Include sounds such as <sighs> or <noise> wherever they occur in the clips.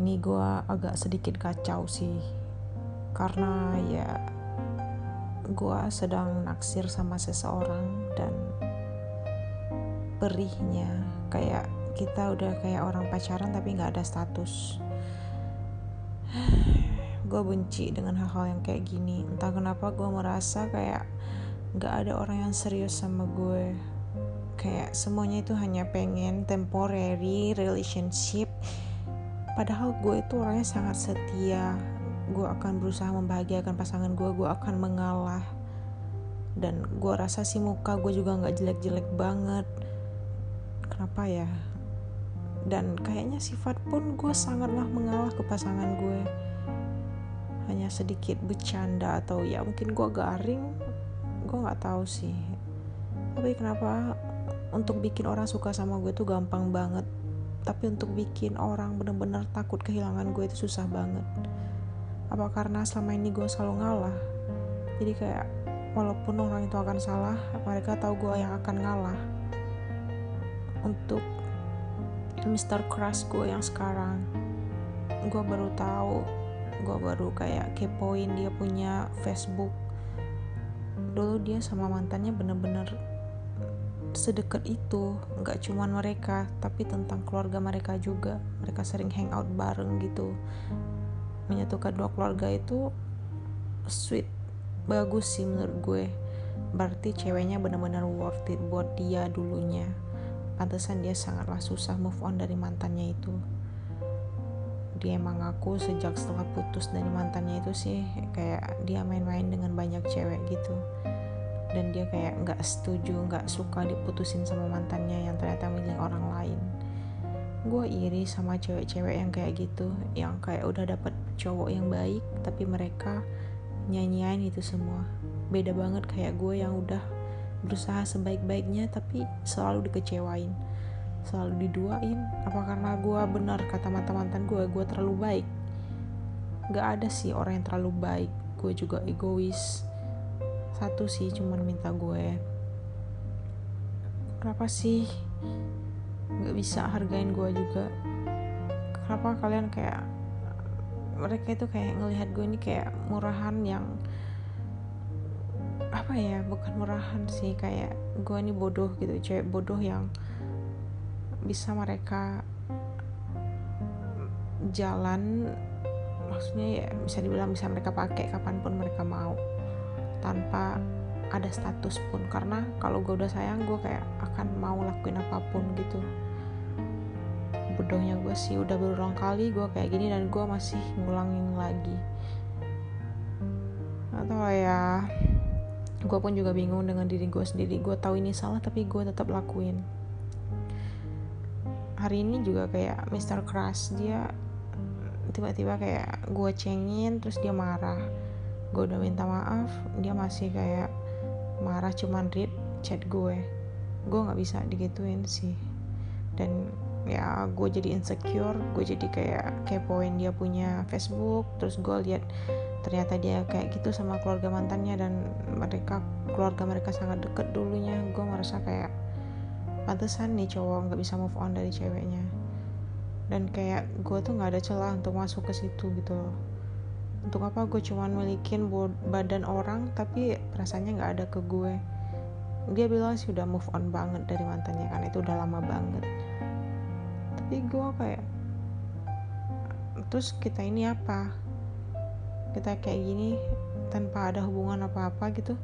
ini gue agak sedikit kacau sih. Karena ya gue sedang naksir sama seseorang dan perihnya. Kayak kita udah kayak orang pacaran tapi nggak ada status. <sighs> Gue benci dengan hal-hal yang kayak gini. Entah kenapa gue merasa kayak nggak ada orang yang serius sama gue. Kayak semuanya itu hanya pengen temporary relationship padahal gue itu orangnya sangat setia. Gue akan berusaha membahagiakan pasangan gue gue akan mengalah. Dan gue rasa sih muka gue juga nggak jelek-jelek banget. Kenapa ya? Dan kayaknya sifat pun gue sangatlah mengalah ke pasangan gue. Hanya sedikit bercanda atau ya mungkin gue garing gue nggak tahu sih. Tapi kenapa untuk bikin orang suka sama gue tuh gampang banget tapi untuk bikin orang bener-bener takut kehilangan gue itu susah banget. Apa karena selama ini gue selalu ngalah? Jadi kayak walaupun orang itu akan salah mereka tahu gue yang akan ngalah. Untuk Mr. Crush gue yang sekarang gue baru tahu gue baru kayak kepoin dia punya Facebook. Dulu dia sama mantannya bener-bener sedekat itu nggak cuman mereka tapi tentang keluarga mereka juga. Mereka sering hangout bareng gitu. Menyatukan dua keluarga itu sweet bagus sih menurut gue. Berarti ceweknya benar-benar worth it buat dia dulunya. Pantesan dia sangatlah susah move on dari mantannya itu. Dia emang ngaku sejak setelah putus dari mantannya itu sih kayak dia main-main dengan banyak cewek gitu dan dia kayak nggak setuju nggak suka diputusin sama mantannya yang ternyata milih orang lain. Gue iri sama cewek-cewek yang kayak gitu yang kayak udah dapet cowok yang baik tapi mereka nyanyiin itu semua. Beda banget kayak gue yang udah berusaha sebaik-baiknya tapi selalu dikecewain. Selalu diduain apa karena gue benar kata mantan-mantan gue gue terlalu baik? Gak ada sih orang yang terlalu baik. Gue juga egois satu sih cuman minta gue. Kenapa sih nggak bisa hargain gue juga? Kenapa kalian kayak mereka itu kayak ngelihat gue ini kayak murahan yang apa ya bukan murahan sih kayak gue ini bodoh gitu cewek bodoh yang bisa mereka jalan maksudnya ya bisa dibilang bisa mereka pakai kapan pun mereka mau tanpa ada status pun. Karena kalau gue udah sayang gue kayak akan mau lakuin apa pun gitu. Bodohnya gue sih udah berulang kali gue kayak gini dan gue masih ngulangin lagi. Atau ya. Gue pun juga bingung dengan diri gue sendiri. Gue tahu ini salah tapi gue tetap lakuin. Hari ini juga kayak Mr. Crush dia tiba-tiba kayak gue cengin terus dia marah gue udah minta maaf dia masih kayak marah cuman read chat gue. Gue nggak bisa digituin sih. Dan ya gue jadi insecure gue jadi kayak kepoin dia punya Facebook terus gue lihat ternyata dia kayak gitu sama keluarga mantannya dan mereka keluarga mereka sangat deket dulunya. Gue merasa kayak pantesan nih cowok nggak bisa move on dari ceweknya. Dan kayak gue tuh nggak ada celah untuk masuk ke situ gitu loh untuk apa gue cuman milikin badan orang tapi rasanya nggak ada ke gue. Dia bilang sih udah move on banget dari mantannya karena itu udah lama banget. Tapi gue kayak terus kita ini apa? Kita kayak gini tanpa ada hubungan apa-apa gitu.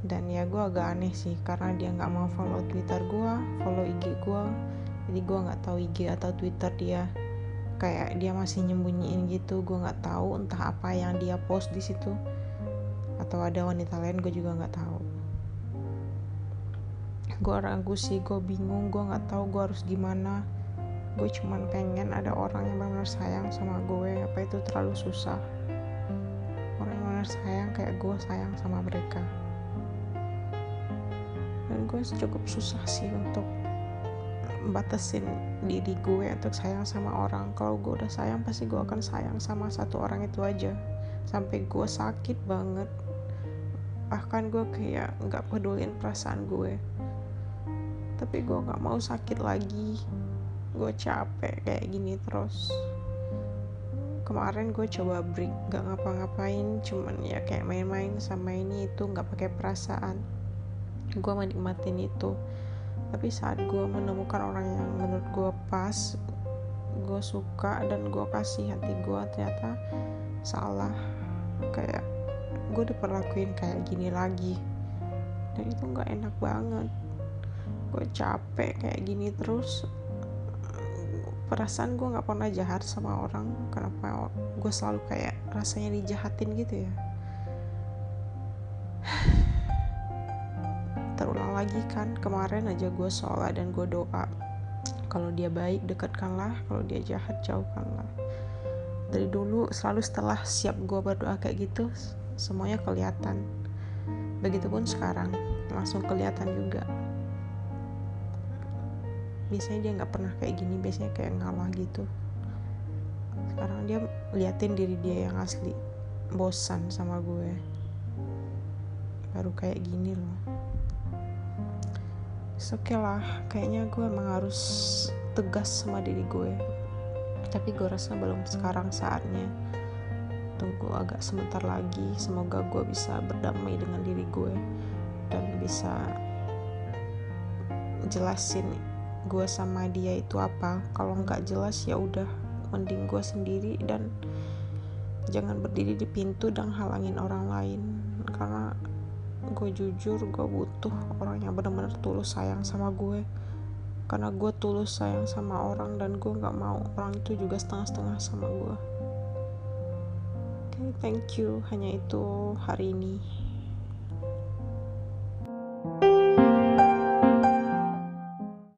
Dan ya gue agak aneh sih karena dia nggak mau follow twitter gue follow ig gue jadi gue nggak tahu ig atau twitter dia kayak dia masih nyembunyiin gitu gue nggak tahu entah apa yang dia post di situ atau ada wanita lain gue juga nggak tahu. Gue ragu sih gue bingung gue nggak tahu gue harus gimana. Gue cuman pengen ada orang yang benar-benar sayang sama gue apa itu terlalu susah. Orang yang benar sayang kayak gue sayang sama mereka. Dan gue cukup susah sih untuk batasin diri gue untuk sayang sama orang. Kalau gue udah sayang pasti gue akan sayang sama satu orang itu aja. Sampai gue sakit banget. Bahkan gue kayak nggak pedulin perasaan gue. Tapi gue nggak mau sakit lagi. Gue capek kayak gini terus. Kemarin gue coba break gak ngapa-ngapain. Cuman ya kayak main-main sama ini itu nggak pakai perasaan. Gue menikmatin itu tapi saat gue menemukan orang yang menurut gue pas gue suka dan gue kasih hati gue ternyata salah. Kayak gue diperlakuin kayak gini lagi. Dan itu nggak enak banget. Gue capek kayak gini terus. Perasaan gue nggak pernah jahat sama orang. Kenapa gue selalu kayak rasanya dijahatin gitu ya terulang lagi kan. Kemarin aja gue sholat dan gue doa. Kalau dia baik dekatkanlah. Kalau dia jahat jauhkanlah. Dari dulu selalu setelah siap gue berdoa kayak gitu semuanya kelihatan. Begitupun sekarang langsung kelihatan juga. Biasanya dia nggak pernah kayak gini biasanya kayak ngalah gitu. Sekarang dia liatin diri dia yang asli bosan sama gue. Baru kayak gini loh oke okay lah. Kayaknya gue emang harus tegas sama diri gue. Tapi gue rasa belum sekarang saatnya. Tunggu agak sebentar lagi. Semoga gue bisa berdamai dengan diri gue dan bisa jelasin gue sama dia itu apa. Kalau nggak jelas ya udah. Mending gue sendiri dan jangan berdiri di pintu dan halangin orang lain. Karena gue jujur gue butuh orang yang benar-benar tulus sayang sama gue karena gue tulus sayang sama orang dan gue nggak mau orang itu juga setengah-setengah sama gue oke okay, thank you. Hanya itu hari ini